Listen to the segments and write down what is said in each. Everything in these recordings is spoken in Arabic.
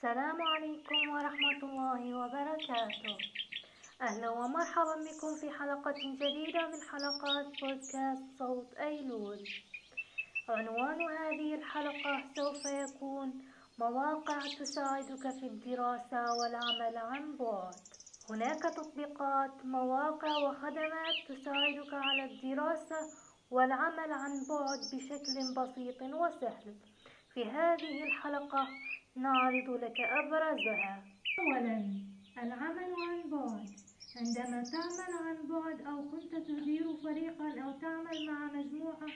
السلام عليكم ورحمة الله وبركاته. أهلا ومرحبا بكم في حلقة جديدة من حلقات بودكاست صوت أيلول. عنوان هذه الحلقة سوف يكون مواقع تساعدك في الدراسة والعمل عن بعد. هناك تطبيقات مواقع وخدمات تساعدك على الدراسة والعمل عن بعد بشكل بسيط وسهل. في هذه الحلقة نعرض لك أبرزها أولا العمل عن بعد. عندما تعمل عن بعد أو كنت تدير فريقا أو تعمل مع مجموعة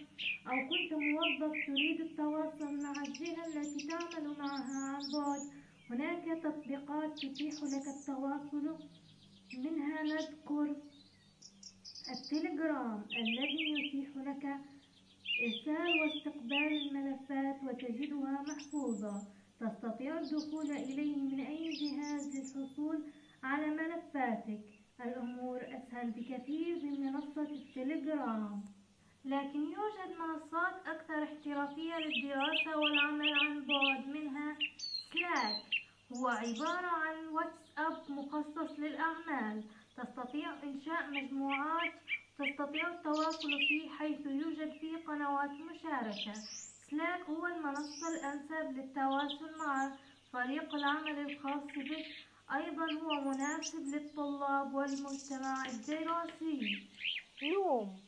أو كنت موظف تريد التواصل مع الجهة التي تعمل معها عن بعد. هناك تطبيقات تتيح لك التواصل. منها نذكر التليجرام الذي يتيح لك إرسال واستقبال الملفات وتجدها محفوظة. تستطيع الدخول إليه من أي جهاز للحصول على ملفاتك. الأمور أسهل بكثير من منصة التليجرام لكن يوجد منصات أكثر احترافية للدراسة والعمل عن بعد منها سلاك هو عبارة عن واتساب مخصص للأعمال. تستطيع إنشاء مجموعات تستطيع التواصل فيه حيث يوجد فيه قنوات مشاركة. سلاك هو المنصة الأنسب للتواصل مع فريق العمل الخاص بك. أيضا هو مناسب للطلاب والمجتمع الدراسي. لوم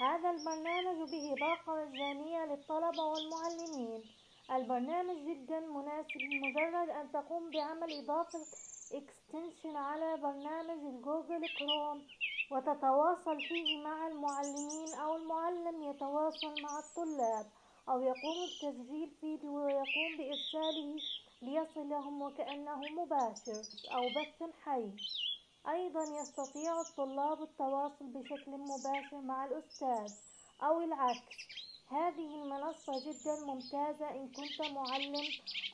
هذا البرنامج به باقة مجانية للطلبة والمعلمين. البرنامج جدا مناسب مجرد أن تقوم بعمل إضافة extension على برنامج ال Google Chrome وتتواصل فيه مع المعلمين أو المعلم يتواصل مع الطلاب. أو يقوم بتسجيل فيديو ويقوم بإرساله ليصلهم وكأنه مباشر أو بث حي. أيضا يستطيع الطلاب التواصل بشكل مباشر مع الأستاذ أو العكس. هذه المنصة جدا ممتازة إن كنت معلم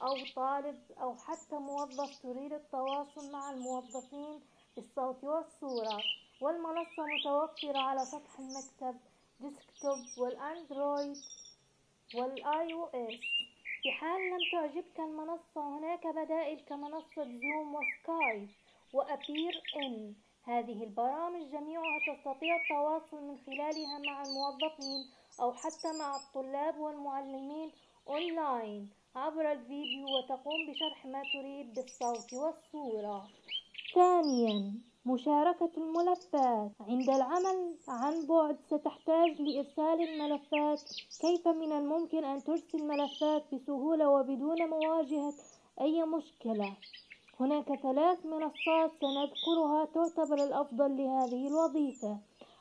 أو طالب أو حتى موظف تريد التواصل مع الموظفين بالصوت والصورة. والمنصة متوفرة على سطح المكتب desktop وال Android. وال iOS. في حال لم تعجبك المنصة هناك بدائل كمنصة Zoom و Skype و Appear.in. هذه البرامج جميعها تستطيع التواصل من خلالها مع الموظفين أو حتى مع الطلاب والمعلمين أونلاين عبر الفيديو وتقوم بشرح ما تريد بالصوت والصورة. ثانيا مشاركة الملفات. عند العمل عن بعد ستحتاج لإرسال الملفات. كيف من الممكن أن ترسل ملفات بسهولة وبدون مواجهة؟ أي مشكلة؟ هناك ثلاث منصات سنذكرها تعتبر الأفضل لهذه الوظيفة.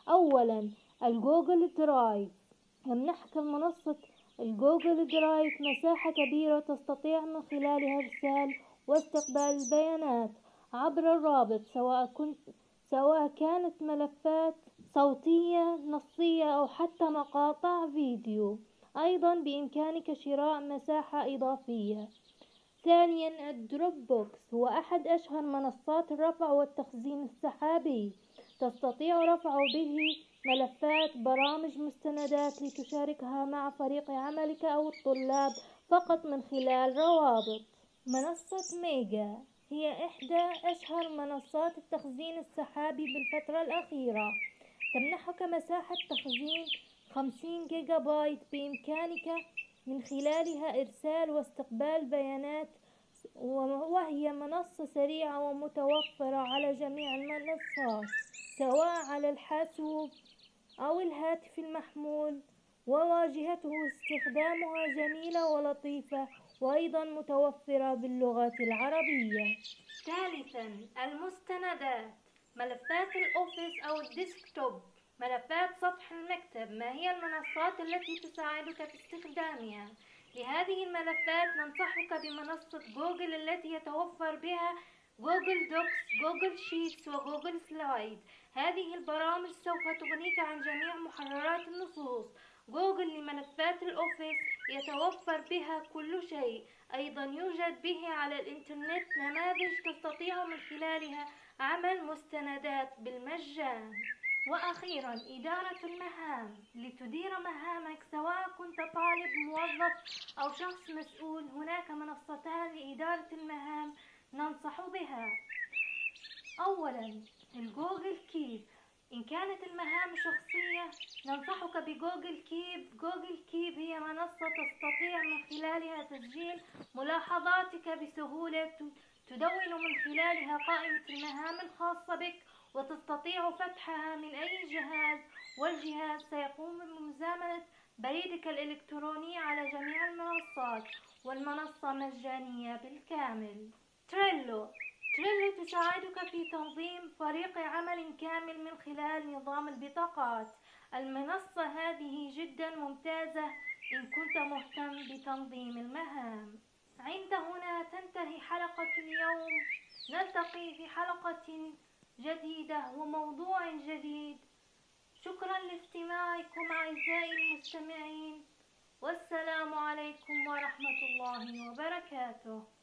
أولا ال Google Drive. يمنحك منصة ال Google Drive مساحة كبيرة تستطيع من خلالها إرسال واستقبال البيانات عبر الرابط سواء كنت سواء كانت ملفات صوتية نصية أو حتى مقاطع فيديو. أيضا بإمكانك شراء مساحة إضافية. ثانيا ال Dropbox هو أحد أشهر منصات الرفع والتخزين السحابي. تستطيع رفع به ملفات برامج مستندات لتشاركها مع فريق عملك أو الطلاب فقط من خلال روابط. منصة ميجا. هي إحدى أشهر منصات التخزين السحابي بالفترة الأخيرة. تمنحك مساحة تخزين 50 جيجا بايت بإمكانك من خلالها إرسال واستقبال بيانات وهي منصة سريعة ومتوفرة على جميع المنصات سواء على الحاسوب أو الهاتف المحمول. وواجهته استخدامها جميلة ولطيفة وأيضا متوفرة باللغة العربية. ثالثا المستندات. ملفات ال Office أو ال desktop. ملفات سطح المكتب. ما هي المنصات التي تساعدك في استخدامها؟ لهذه الملفات ننصحك بمنصة جوجل التي يتوفر بها Google Docs Google Sheets و Google Slide. هذه البرامج سوف تغنيك عن جميع محررات النصوص جوجل لملفات ال Office يتوفر بها كل شيء. أيضا يوجد به على الإنترنت نماذج تستطيع من خلالها عمل مستندات بالمجان. وأخيرا إدارة المهام. لتدير مهامك سواء كنت طالب موظف أو شخص مسؤول هناك منصتان لإدارة المهام ننصح بها. أولا ال Google Keep إن كانت المهام شخصية ننصحك ب Google Keep. Google Keep هي منصة تستطيع من خلالها تسجيل ملاحظاتك بسهولة تدون من خلالها قائمة المهام الخاصة بك وتستطيع فتحها من أي جهاز. والجهاز سيقوم بمزامنة بريدك الإلكتروني على جميع المنصات والمنصة مجانية بالكامل. تريلو. تريلو تساعدك في تنظيم فريق عمل كامل من خلال نظام البطاقات؟ المنصة هذه جدا ممتازة إن كنت مهتم بتنظيم المهام. عند هنا تنتهي حلقة اليوم. نلتقي في حلقة جديدة وموضوع جديد. شكرا لاستماعكم أعزائي المستمعين. والسلام عليكم ورحمة الله وبركاته.